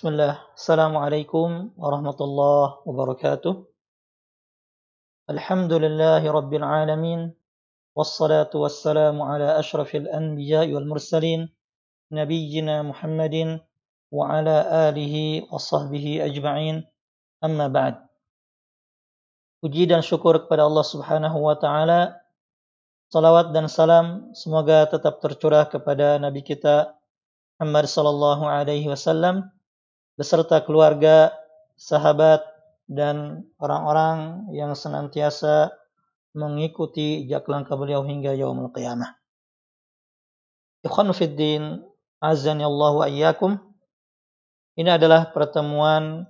بسم الله. السلام عليكم ورحمة الله وبركاته. الحمد لله رب العالمين والصلاة والسلام على أشرف الأنبياء والمرسلين نبينا محمد وعلى آله وصحبه أجمعين. أما بعد syukur kepada Allah Subhanahu wa taala. Salawat dan salam semoga tetap tercurah kepada nabi kita Muhammad sallallahu alaihi wasallam. Beserta keluarga, sahabat dan orang-orang yang senantiasa mengikuti jejak langkah beliau hingga yaumul qiyamah. Ikhwan fiddin, azani Allah wa iyyakum. Ini adalah pertemuan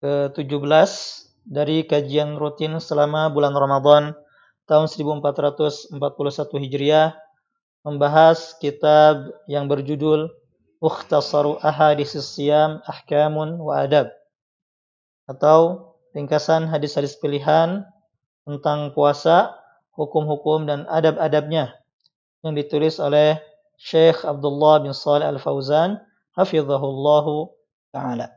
ke-17 dari kajian rutin selama bulan Ramadan tahun 1441 Hijriah membahas kitab yang berjudul Mukhtasaru Ahadis Siyam Ahkamun wa Adab atau ringkasan hadis-hadis pilihan tentang puasa, hukum-hukum dan adab-adabnya yang ditulis oleh Syekh Abdullah bin Salih Al-Fauzan hafizahullahu taala.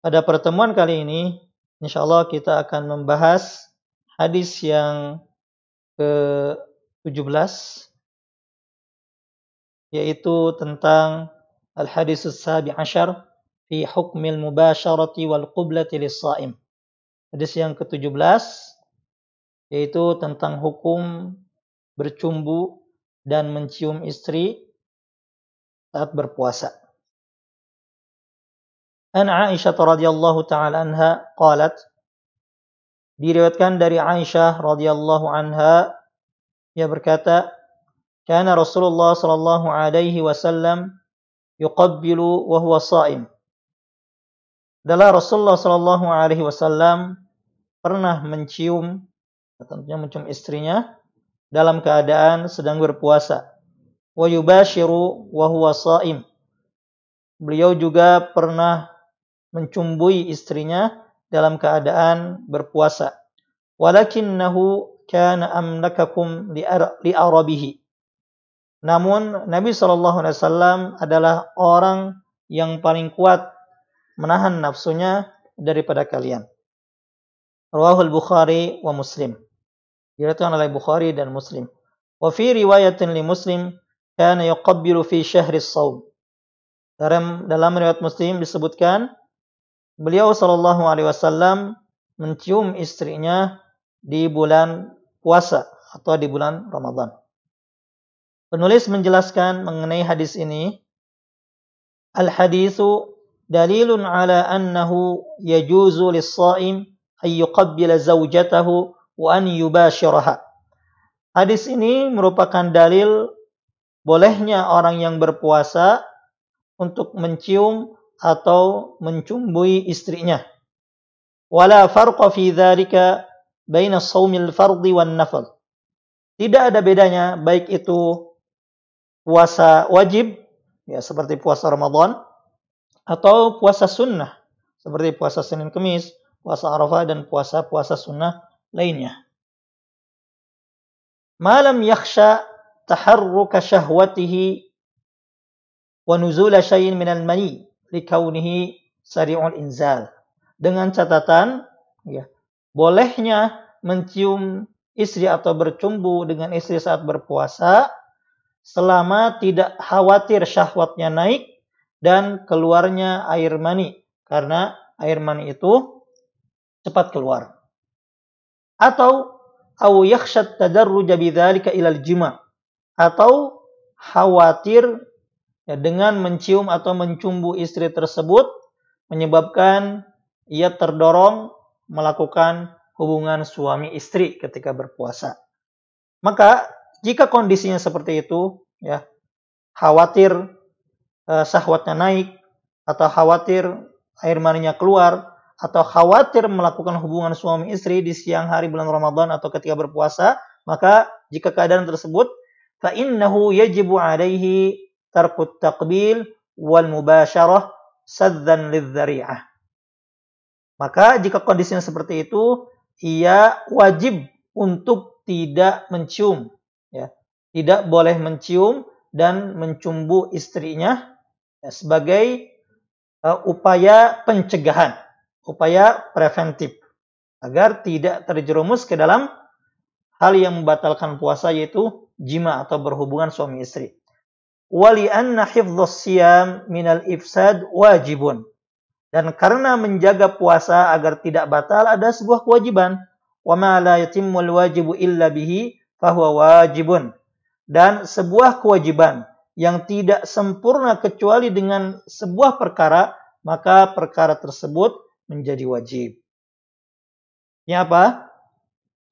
Pada pertemuan kali ini Insyaallah kita akan membahas hadis yang ke-17 yaitu tentang al-hadis as-sabi ashar fi hukmil mubasharati wal qiblati lis-shaim. Hadis yang ke-17 yaitu tentang hukum bercumbu dan mencium istri saat berpuasa. An Aisyah radhiyallahu taala anha qalat diriwayatkan dari Aisyah radhiyallahu anha ia berkata kana Rasulullah sallallahu alaihi wasallam yuqabbilu wa huwa shaim adalah Rasulullah sallallahu alaihi wasallam pernah mencium tentunya mencium istrinya dalam keadaan sedang berpuasa wa yubashiru wa huwa shaim beliau juga pernah mencumbui istrinya dalam keadaan berpuasa. Walakinnahu kana amlakakum li arabihi. Namun Nabi Shallallahu Alaihi Wasallam adalah orang yang paling kuat menahan nafsunya daripada kalian. Rawahul Bukhari wa Muslim. Diriwayatkan oleh Bukhari dan Muslim. Wa fi riwayatin li Muslim kana yuqabbilu fi syahri shaum. Dalam dalam riwayat Muslim disebutkan beliau Shallallahu Alaihi Wasallam mencium istrinya di bulan puasa atau di bulan Ramadan. Penulis menjelaskan mengenai hadis ini, al hadisu dalilun ala annahu yajuzu lis-shaim ay yuqabbila zawjatahu wa an yubashiraha. Hadis ini merupakan dalil bolehnya orang yang berpuasa untuk mencium atau mencumbui istrinya. Wala farqa fi dzalika baina shaumil fardhi wan nafl. Tidak ada bedanya baik itu puasa wajib ya seperti puasa Ramadan atau puasa sunnah seperti puasa Senin Kemis, puasa Arafah dan puasa-puasa sunnah lainnya. Malam yakhsha taharruka syahwatihi wa nuzula syai'in minal mani likaunihi sari'ul inzal. Dengan catatan ya, bolehnya mencium istri atau bercumbu dengan istri saat berpuasa selama tidak khawatir syahwatnya naik dan keluarnya air mani karena air mani itu cepat keluar. Atau au yakhshat tadarruja bidzalika ilal jima atau khawatir ya, dengan mencium atau mencumbu istri tersebut menyebabkan ia terdorong melakukan hubungan suami istri ketika berpuasa. Maka jika kondisinya seperti itu, ya khawatir eh, sahwatnya naik atau khawatir air maninya keluar atau khawatir melakukan hubungan suami istri di siang hari bulan Ramadan atau ketika berpuasa, maka jika keadaan tersebut fa innahu yajibu alaihi tarkut taqbil wal mubasyarah sadzan lidzari'ah. Maka jika kondisinya seperti itu, ia wajib untuk tidak mencium. Tidak boleh mencium dan mencumbu istrinya ya, sebagai uh, upaya pencegahan, upaya preventif agar tidak terjerumus ke dalam hal yang membatalkan puasa yaitu jima atau berhubungan suami istri. Wali anna siyam minal ifsad wajibun. Dan karena menjaga puasa agar tidak batal ada sebuah kewajiban. Wa ma la wajibu illa bihi fahuwa wajibun. Dan sebuah kewajiban yang tidak sempurna kecuali dengan sebuah perkara, maka perkara tersebut menjadi wajib. Ini apa?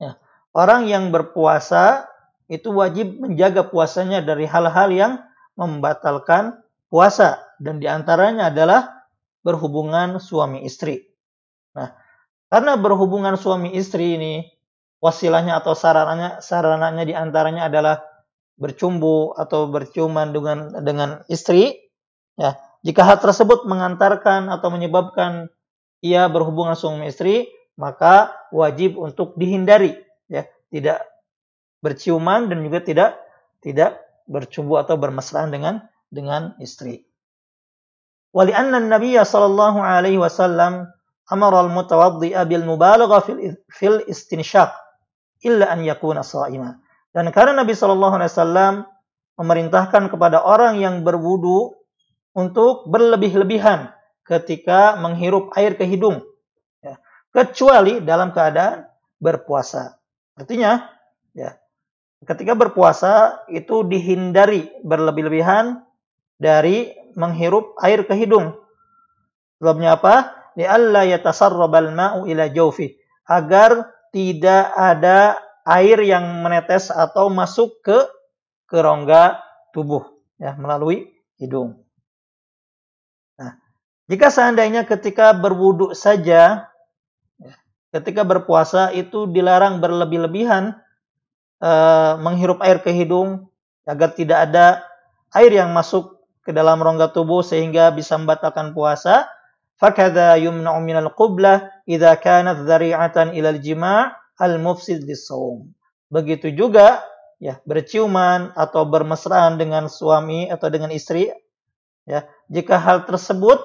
Ya. Orang yang berpuasa itu wajib menjaga puasanya dari hal-hal yang membatalkan puasa dan di antaranya adalah berhubungan suami istri. Nah, karena berhubungan suami istri ini wasilahnya atau sarananya sarananya di antaranya adalah bercumbu atau berciuman dengan dengan istri, ya jika hal tersebut mengantarkan atau menyebabkan ia berhubungan suami istri, maka wajib untuk dihindari, ya tidak berciuman dan juga tidak tidak bercumbu atau bermesraan dengan dengan istri. Wali anna Nabi sallallahu alaihi wasallam amara al-mutawaddi'a bil mubalagha fil fil istinshaq illa an yakuna sha'ima. Dan karena Nabi sallallahu alaihi wasallam memerintahkan kepada orang yang berwudu untuk berlebih-lebihan ketika menghirup air ke hidung ya, kecuali dalam keadaan berpuasa. Artinya ya ketika berpuasa itu dihindari berlebih-lebihan dari menghirup air ke hidung. Sebabnya apa? Li'alla yatasarrabal ma'u ila jawfi. Agar tidak ada air yang menetes atau masuk ke kerongga tubuh ya melalui hidung. Nah, jika seandainya ketika berwuduk saja ya, ketika berpuasa itu dilarang berlebih-lebihan uh, menghirup air ke hidung agar tidak ada air yang masuk ke dalam rongga tubuh sehingga bisa membatalkan puasa. Fakadha yumna'u minal qublah idza kanat dhari'atan ilal jima' al-mufsid lisawm. Begitu juga ya berciuman atau bermesraan dengan suami atau dengan istri ya jika hal tersebut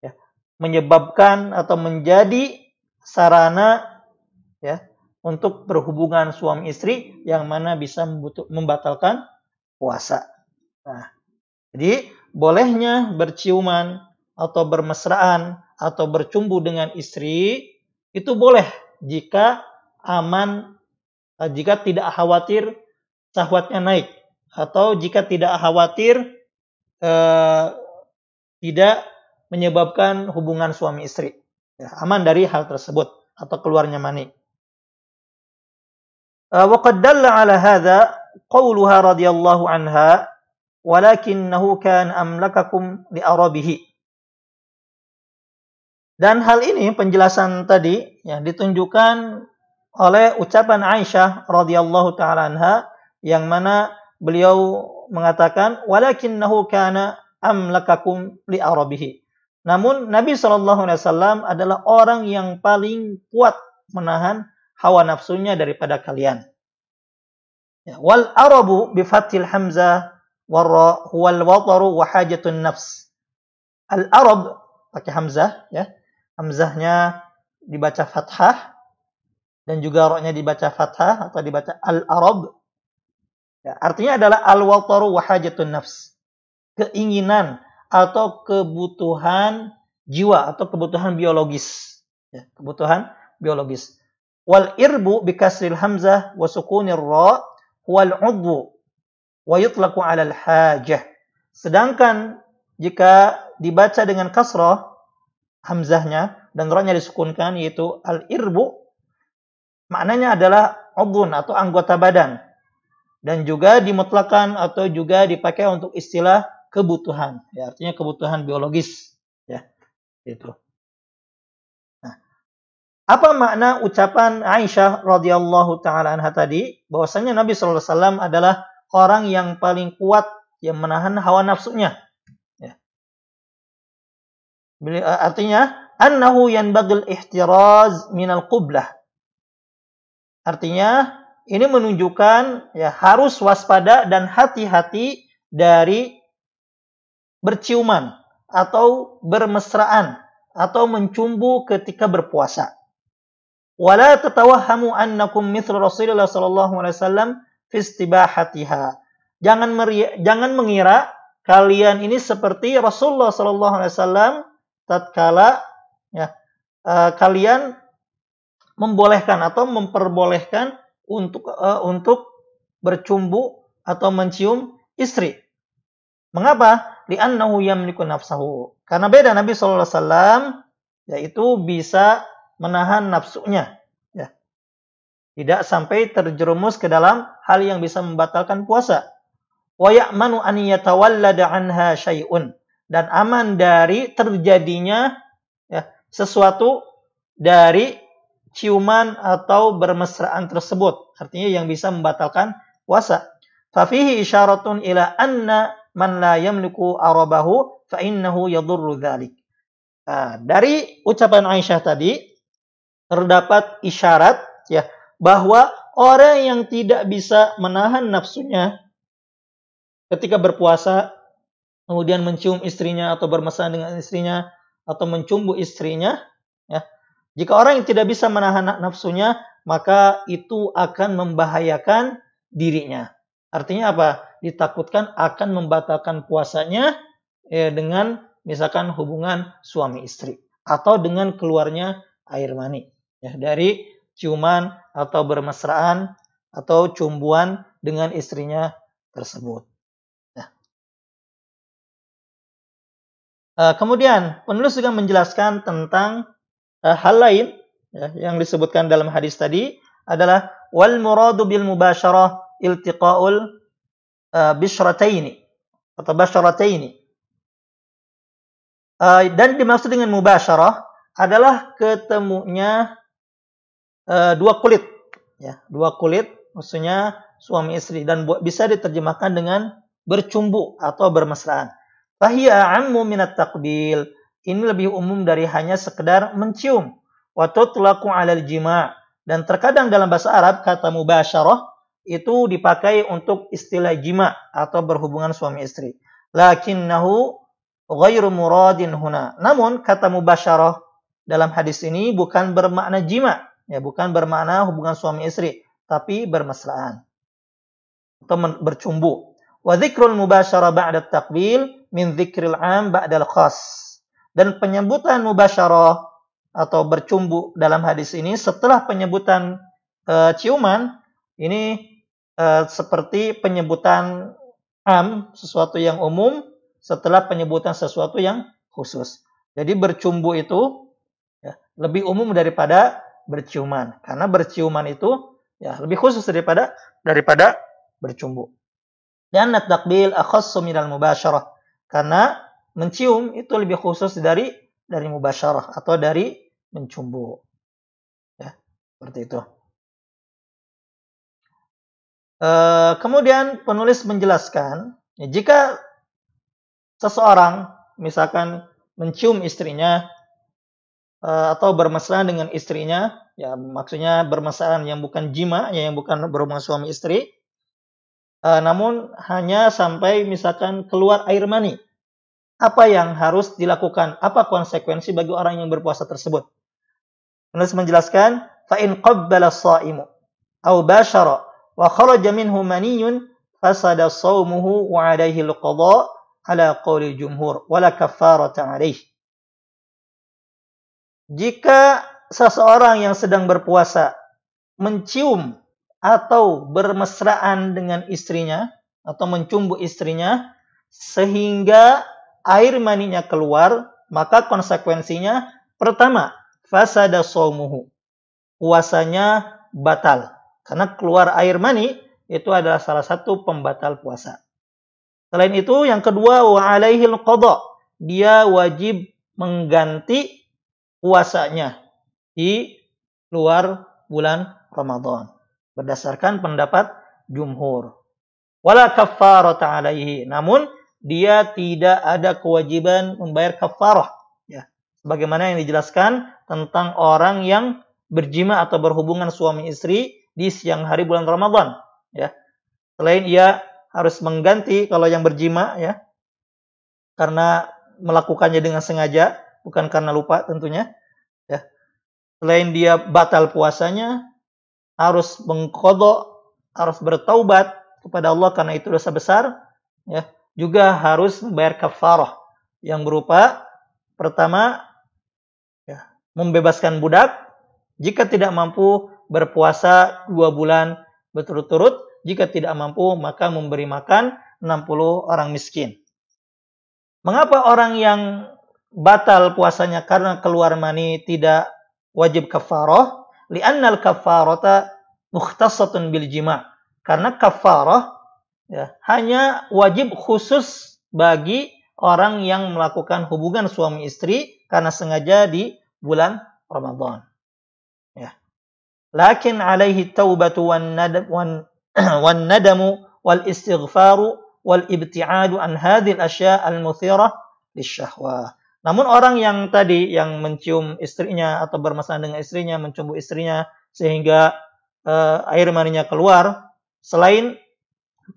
ya menyebabkan atau menjadi sarana ya untuk berhubungan suami istri yang mana bisa membatalkan puasa. Nah, jadi bolehnya berciuman atau bermesraan atau bercumbu dengan istri itu boleh jika aman eh, jika tidak khawatir syahwatnya naik atau jika tidak khawatir eh, tidak menyebabkan hubungan suami istri. Ya, aman dari hal tersebut atau keluarnya mani. وقد دل على هذا قولها رضي الله عنها ولكنه كان أملككم لأربه dan hal ini penjelasan tadi ya ditunjukkan oleh ucapan Aisyah radhiyallahu taala anha yang mana beliau mengatakan walakinnahu kana amlakakum li arabihi. Namun Nabi Shallallahu alaihi wasallam adalah orang yang paling kuat menahan hawa nafsunya daripada kalian. Ya, wal arabu bi fathil hamzah warra huwal wataru wa hajatun nafs. Al arab pakai hamzah ya. Hamzahnya dibaca fathah dan juga roknya dibaca fathah atau dibaca al arab. Ya, artinya adalah al wataru wa hajatun nafs. Keinginan atau kebutuhan jiwa atau kebutuhan biologis. Ya, kebutuhan biologis. Wal irbu bikasril hamzah wa sukunir ra wal udwu wa yutlaqu 'ala al hajah. Sedangkan jika dibaca dengan kasrah hamzahnya dan ra-nya disukunkan yaitu al irbu maknanya adalah udhun atau anggota badan. Dan juga dimutlakan atau juga dipakai untuk istilah kebutuhan. Ya artinya kebutuhan biologis. Ya itu. Apa makna ucapan Aisyah radhiyallahu taala anha tadi? Bahwasanya Nabi wasallam adalah orang yang paling kuat yang menahan hawa nafsunya. Eh, artinya annahu yanbagil ihtiraz minal qublah. Artinya ini menunjukkan ya harus waspada dan hati-hati dari berciuman atau bermesraan atau mencumbu ketika berpuasa. Wala tatawahhamu annakum mithlu Rasulullah sallallahu alaihi wasallam fi istibahatiha. Jangan jangan mengira kalian ini seperti Rasulullah sallallahu alaihi wasallam tatkala ya uh, kalian membolehkan atau memperbolehkan untuk uh, untuk bercumbu atau mencium istri. Mengapa? Li'annahu yamliku nafsahu. Karena beda Nabi SAW yaitu bisa menahan nafsunya. Ya. Tidak sampai terjerumus ke dalam hal yang bisa membatalkan puasa. Wa ya'manu an yatawallada anha syai'un. Dan aman dari terjadinya ya, sesuatu dari ciuman atau bermesraan tersebut. Artinya yang bisa membatalkan puasa. Fafihi isyaratun ila anna man la yamliku arabahu fa innahu yadurru dzalik. Nah, dari ucapan Aisyah tadi terdapat isyarat ya bahwa orang yang tidak bisa menahan nafsunya ketika berpuasa kemudian mencium istrinya atau bermesra dengan istrinya atau mencumbu istrinya ya. Jika orang yang tidak bisa menahan nafsunya maka itu akan membahayakan dirinya. Artinya apa? Ditakutkan akan membatalkan puasanya ya, dengan misalkan hubungan suami istri atau dengan keluarnya air mani ya. Dari ciuman atau bermesraan atau cumbuan dengan istrinya tersebut. Kemudian penulis juga menjelaskan tentang uh, hal lain ya, yang disebutkan dalam hadis tadi adalah wal muradu bil mubasyarah iltiqaul uh, bishrataini atau basyarataini. Dan dimaksud dengan mubasyarah adalah ketemunya dua kulit, ya, dua kulit, maksudnya suami istri dan bisa diterjemahkan dengan bercumbu atau bermesraan. Fahiya ammu minat takbil. Ini lebih umum dari hanya sekedar mencium. Wa tutlaqu 'alal jima' dan terkadang dalam bahasa Arab kata mubasyarah itu dipakai untuk istilah jima atau berhubungan suami istri. Lakinnahu ghairu muradin huna. Namun kata mubasyarah dalam hadis ini bukan bermakna jima, ya bukan bermakna hubungan suami istri, tapi bermesraan atau bercumbu. Wa dzikrul mubasyarah ba'da taqbil min dzikril 'am ba'dal khas. Dan penyebutan mubasyarah atau bercumbu dalam hadis ini setelah penyebutan uh, ciuman ini uh, seperti penyebutan am, sesuatu yang umum, setelah penyebutan sesuatu yang khusus. Jadi bercumbu itu ya, lebih umum daripada berciuman. Karena berciuman itu ya lebih khusus daripada daripada bercumbu. Dan takbil akhassu minal mubasyarah. Karena mencium itu lebih khusus dari dari mubasyarah atau dari mencumbu. Ya, seperti itu. Eh, kemudian penulis menjelaskan, ya, jika seseorang misalkan mencium istrinya uh, atau bermesraan dengan istrinya, ya maksudnya bermesraan yang bukan jima, ya, yang bukan berhubungan suami istri, uh, namun hanya sampai misalkan keluar air mani. Apa yang harus dilakukan? Apa konsekuensi bagi orang yang berpuasa tersebut? Penulis menjelaskan, as-sha'imu aw bashara wa kharaja minhu maniyun fasada sawmuhu wa alaihi al-qada ala qawli jumhur wala kaffarata alaih. Jika seseorang yang sedang berpuasa mencium atau bermesraan dengan istrinya atau mencumbu istrinya sehingga air maninya keluar, maka konsekuensinya pertama, fasada sawmuhu. Puasanya batal. Karena keluar air mani itu adalah salah satu pembatal puasa. Selain itu, yang kedua wa alaihil qada. Dia wajib mengganti puasanya di luar bulan Ramadan. Berdasarkan pendapat jumhur. Wala kaffarata alaihi. Namun dia tidak ada kewajiban membayar kafarah. Ya. Sebagaimana yang dijelaskan tentang orang yang berjima atau berhubungan suami istri di siang hari bulan Ramadan ya. Selain ia harus mengganti kalau yang berjima ya. Karena melakukannya dengan sengaja, bukan karena lupa tentunya. Ya. Selain dia batal puasanya, harus mengkodok, harus bertaubat kepada Allah karena itu dosa besar. Ya. Juga harus membayar kafarah yang berupa pertama ya, membebaskan budak jika tidak mampu berpuasa dua bulan berturut-turut. Jika tidak mampu, maka memberi makan 60 orang miskin. Mengapa orang yang batal puasanya karena keluar mani tidak wajib kafarah? Li'annal kafarata mukhtasatun bil jima'. Karena kafarah ya, hanya wajib khusus bagi orang yang melakukan hubungan suami istri karena sengaja di bulan Ramadan. Lakin alaihi taubatu wan nadam wan, wan nadamu wal istighfaru wal ibtiadu an hadhil asya al muthirah lisyahwah. Namun orang yang tadi yang mencium istrinya atau bermasalah dengan istrinya, mencumbu istrinya sehingga uh, air maninya keluar, selain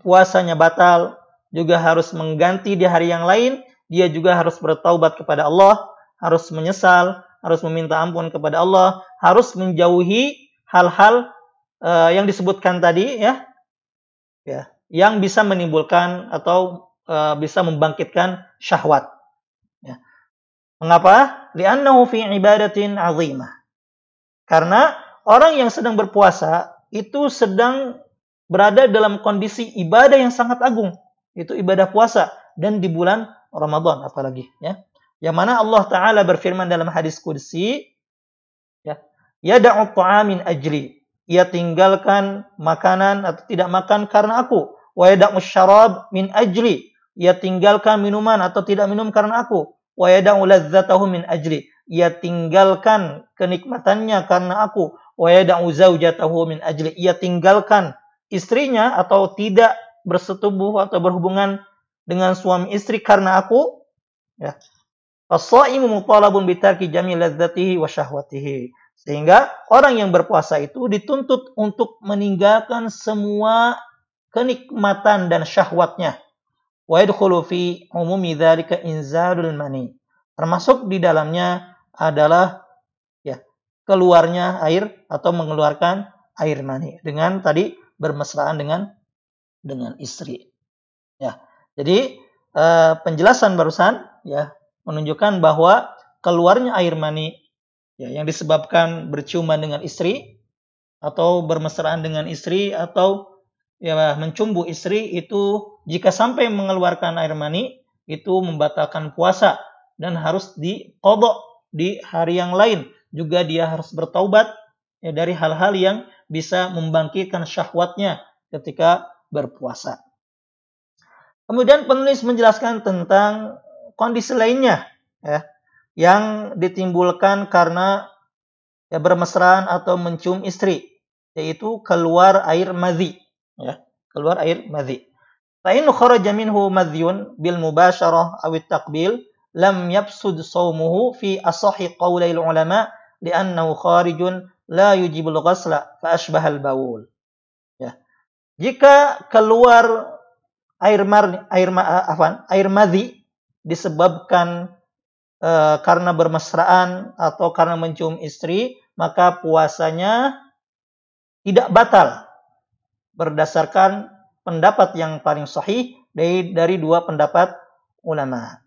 puasanya batal, juga harus mengganti di hari yang lain, dia juga harus bertaubat kepada Allah, harus menyesal, harus meminta ampun kepada Allah, harus menjauhi hal-hal uh, yang disebutkan tadi ya ya yang bisa menimbulkan atau uh, bisa membangkitkan syahwat ya. Mengapa li'annahu fi ibadatin azimah karena orang yang sedang berpuasa itu sedang berada dalam kondisi ibadah yang sangat agung itu ibadah puasa dan di bulan Ramadan apalagi ya yang mana Allah taala berfirman dalam hadis qudsi Yada'u ta'amin ajli. Ia tinggalkan makanan atau tidak makan karena aku. Wa yada'u syarab min ajli. Ia tinggalkan minuman atau tidak minum karena aku. Wa yada'u min ajli. Ia tinggalkan kenikmatannya karena aku. Wa yada'u zaujatahu min ajli. Ia tinggalkan istrinya atau tidak bersetubuh atau berhubungan dengan suami istri karena aku. Ya. As-saimu mutalabun bitarki jami lazzatihi wa syahwatihi. Sehingga orang yang berpuasa itu dituntut untuk meninggalkan semua kenikmatan dan syahwatnya. Wa yadkhulu fi umumi dzalika inzalul mani. Termasuk di dalamnya adalah ya keluarnya air atau mengeluarkan air mani dengan tadi bermesraan dengan dengan istri. Ya. Jadi eh, penjelasan barusan ya menunjukkan bahwa keluarnya air mani ya, yang disebabkan berciuman dengan istri atau bermesraan dengan istri atau ya mencumbu istri itu jika sampai mengeluarkan air mani itu membatalkan puasa dan harus dikodok di hari yang lain juga dia harus bertaubat ya, dari hal-hal yang bisa membangkitkan syahwatnya ketika berpuasa. Kemudian penulis menjelaskan tentang kondisi lainnya ya yang ditimbulkan karena ya bermesraan atau mencium istri yaitu keluar air madhi ya keluar air madhi fa in kharaja minhu madhyun bil mubasharah aw taqbil lam yafsud sawmuhu fi asahi qawlai ulama li'annahu kharijun la yujibul ghasla fa ashbahal baul ya jika keluar air mar air ma, afan, air madhi disebabkan e, karena bermesraan atau karena mencium istri, maka puasanya tidak batal berdasarkan pendapat yang paling sahih dari dari dua pendapat ulama.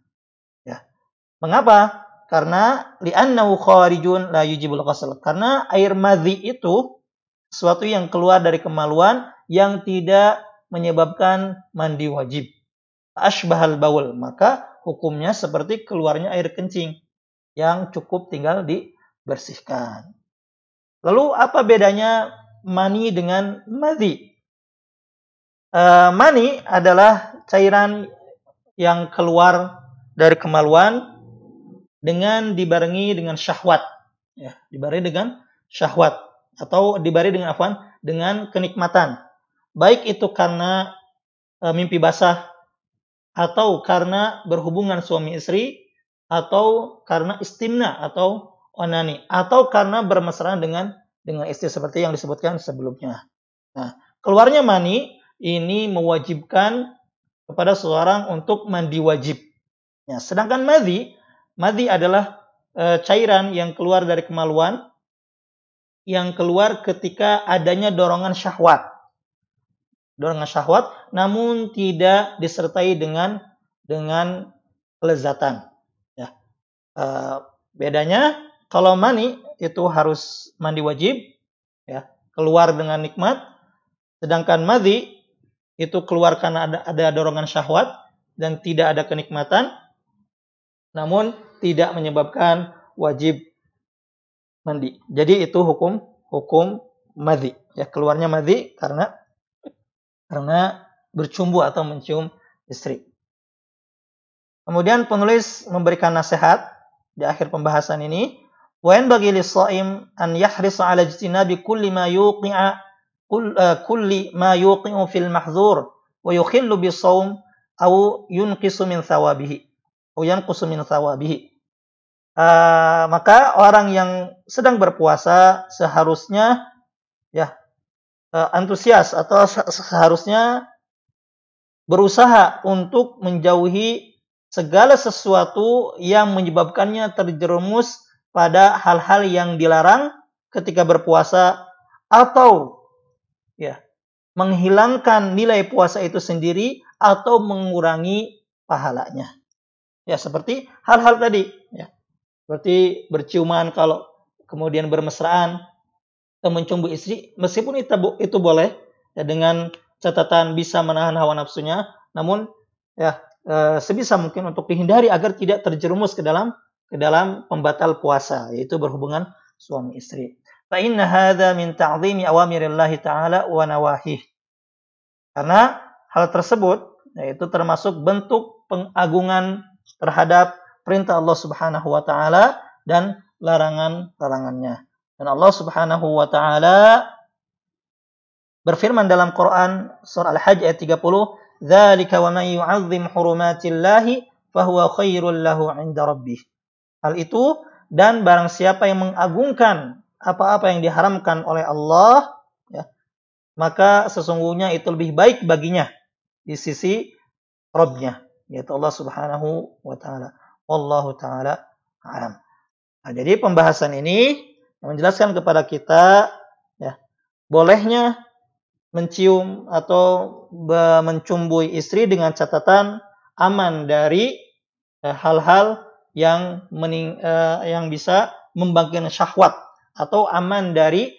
Mengapa? Karena li'annahu kharijun la yujibul ghusl. Karena air madhi itu sesuatu yang keluar dari kemaluan yang tidak menyebabkan mandi wajib. Ashbahal baul. Maka hukumnya seperti keluarnya air kencing yang cukup tinggal dibersihkan. Lalu apa bedanya mani dengan madhi? E, mani adalah cairan yang keluar dari kemaluan dengan dibarengi dengan syahwat. Ya, dibarengi dengan syahwat atau dibarengi dengan apa? Dengan kenikmatan. Baik itu karena e, mimpi basah atau karena berhubungan suami istri atau karena istimna atau onani atau karena bermesraan dengan dengan istri seperti yang disebutkan sebelumnya. Nah, keluarnya mani ini mewajibkan kepada seseorang untuk mandi wajib. Ya, sedangkan madhi, madhi adalah e, cairan yang keluar dari kemaluan yang keluar ketika adanya dorongan syahwat. Dorongan syahwat namun tidak disertai dengan dengan kelezatan. Ya. E, bedanya kalau mani itu harus mandi wajib ya, keluar dengan nikmat. Sedangkan madhi itu keluar karena ada, ada dorongan syahwat dan tidak ada kenikmatan namun tidak menyebabkan wajib mandi. Jadi itu hukum hukum madhi. Ya keluarnya madhi karena karena bercumbu atau mencium istri. Kemudian penulis memberikan nasihat di akhir pembahasan ini, wa bagi lis-shaim an yahris 'ala ijtinabi kulli ma yuqi'a kulli ma yuqi'u fil mahzur wa yukhillu bis-shaum aw yunqisu min thawabihi uyan kusumin sawabihi. Uh, maka orang yang sedang berpuasa seharusnya ya uh, antusias atau seharusnya berusaha untuk menjauhi segala sesuatu yang menyebabkannya terjerumus pada hal-hal yang dilarang ketika berpuasa atau ya menghilangkan nilai puasa itu sendiri atau mengurangi pahalanya. Ya seperti hal-hal tadi, Seperti berciuman kalau kemudian bermesraan atau mencumbu istri, meskipun itu itu boleh ya dengan catatan bisa menahan hawa nafsunya, namun ya e, sebisa mungkin untuk dihindari agar tidak terjerumus ke dalam ke dalam pembatal puasa, yaitu berhubungan suami istri. Fa inna hadza min ta'zimi ta'ala wa. Karena hal tersebut yaitu termasuk bentuk pengagungan terhadap perintah Allah Subhanahu wa taala dan larangan-larangannya. Dan Allah Subhanahu wa taala berfirman dalam Quran surah Al-Hajj ayat 30, "Dzalika wa may yu'azzim hurumatillahi fahuwa khairul lahu 'inda rabbih." Hal itu dan barang siapa yang mengagungkan apa-apa yang diharamkan oleh Allah, ya, maka sesungguhnya itu lebih baik baginya di sisi Rabbnya yaitu Allah Subhanahu wa taala. Wallahu taala alam. Nah, jadi pembahasan ini menjelaskan kepada kita ya, bolehnya mencium atau mencumbui istri dengan catatan aman dari eh, hal-hal yang mening, uh, yang bisa membangkitkan syahwat atau aman dari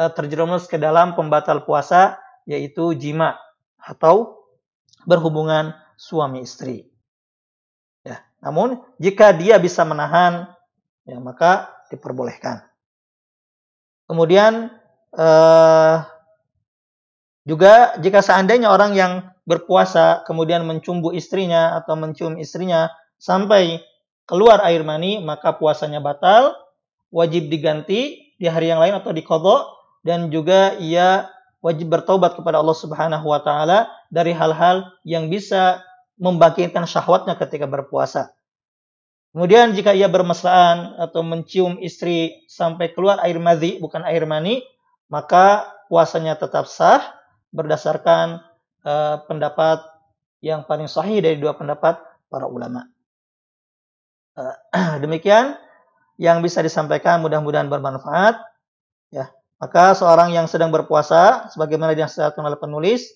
uh, terjerumus ke dalam pembatal puasa yaitu jima atau berhubungan suami istri. Namun jika dia bisa menahan, ya maka diperbolehkan. Kemudian eh, juga jika seandainya orang yang berpuasa kemudian mencumbu istrinya atau mencium istrinya sampai keluar air mani, maka puasanya batal, wajib diganti di hari yang lain atau di kodok, dan juga ia wajib bertobat kepada Allah Subhanahu wa taala dari hal-hal yang bisa membangkitkan syahwatnya ketika berpuasa. Kemudian jika ia bermesraan atau mencium istri sampai keluar air madhi bukan air mani, maka puasanya tetap sah berdasarkan uh, pendapat yang paling sahih dari dua pendapat para ulama. Uh, demikian yang bisa disampaikan mudah-mudahan bermanfaat. Ya, maka seorang yang sedang berpuasa, sebagaimana dinasihatkan oleh penulis,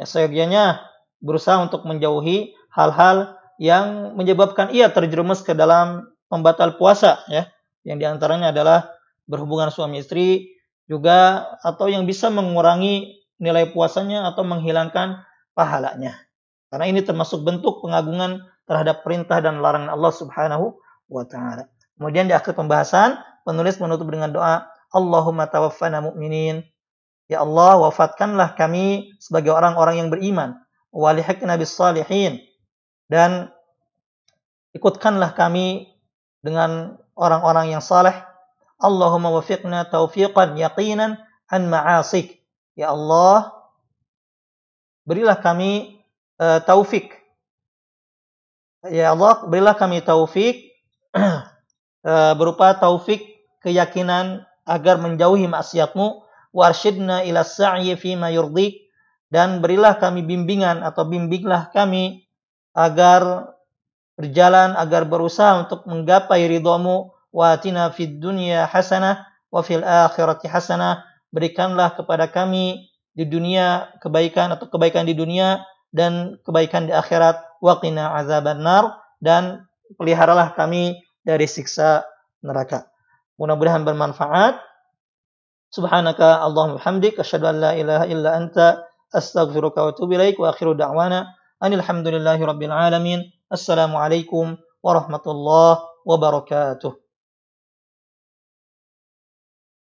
ya seyogianya berusaha untuk menjauhi hal-hal yang menyebabkan ia terjerumus ke dalam pembatal puasa ya. Yang di antaranya adalah berhubungan suami istri juga atau yang bisa mengurangi nilai puasanya atau menghilangkan pahalanya. Karena ini termasuk bentuk pengagungan terhadap perintah dan larangan Allah Subhanahu wa taala. Kemudian di akhir pembahasan penulis menutup dengan doa Allahumma tawaffana mu'minin. Ya Allah, wafatkanlah kami sebagai orang-orang yang beriman walihikna bis salihin dan ikutkanlah kami dengan orang-orang yang saleh. Allahumma wafiqna taufiqan yaqinan an ma'asik. Ya Allah berilah kami uh, taufik. Ya Allah berilah kami taufik uh, berupa taufik keyakinan agar menjauhi maksiatmu. Warsyidna ila sa'yi fi ma yurdik dan berilah kami bimbingan atau bimbinglah kami agar berjalan agar berusaha untuk menggapai ridhamu wa atina fid dunya hasanah wa fil akhirati hasanah. Berikanlah kepada kami di dunia kebaikan atau kebaikan di dunia dan kebaikan di akhirat. Waqina azaban nar dan peliharalah kami dari siksa neraka. Mudah-mudahan bermanfaat. Subhanaka Allahumma hamdik asyhadu an la ilaha illa anta أستغفرك وأتوب إليك وآخر دعوانا أن الحمد لله رب العالمين. السلام عليكم ورحمة الله وبركاته.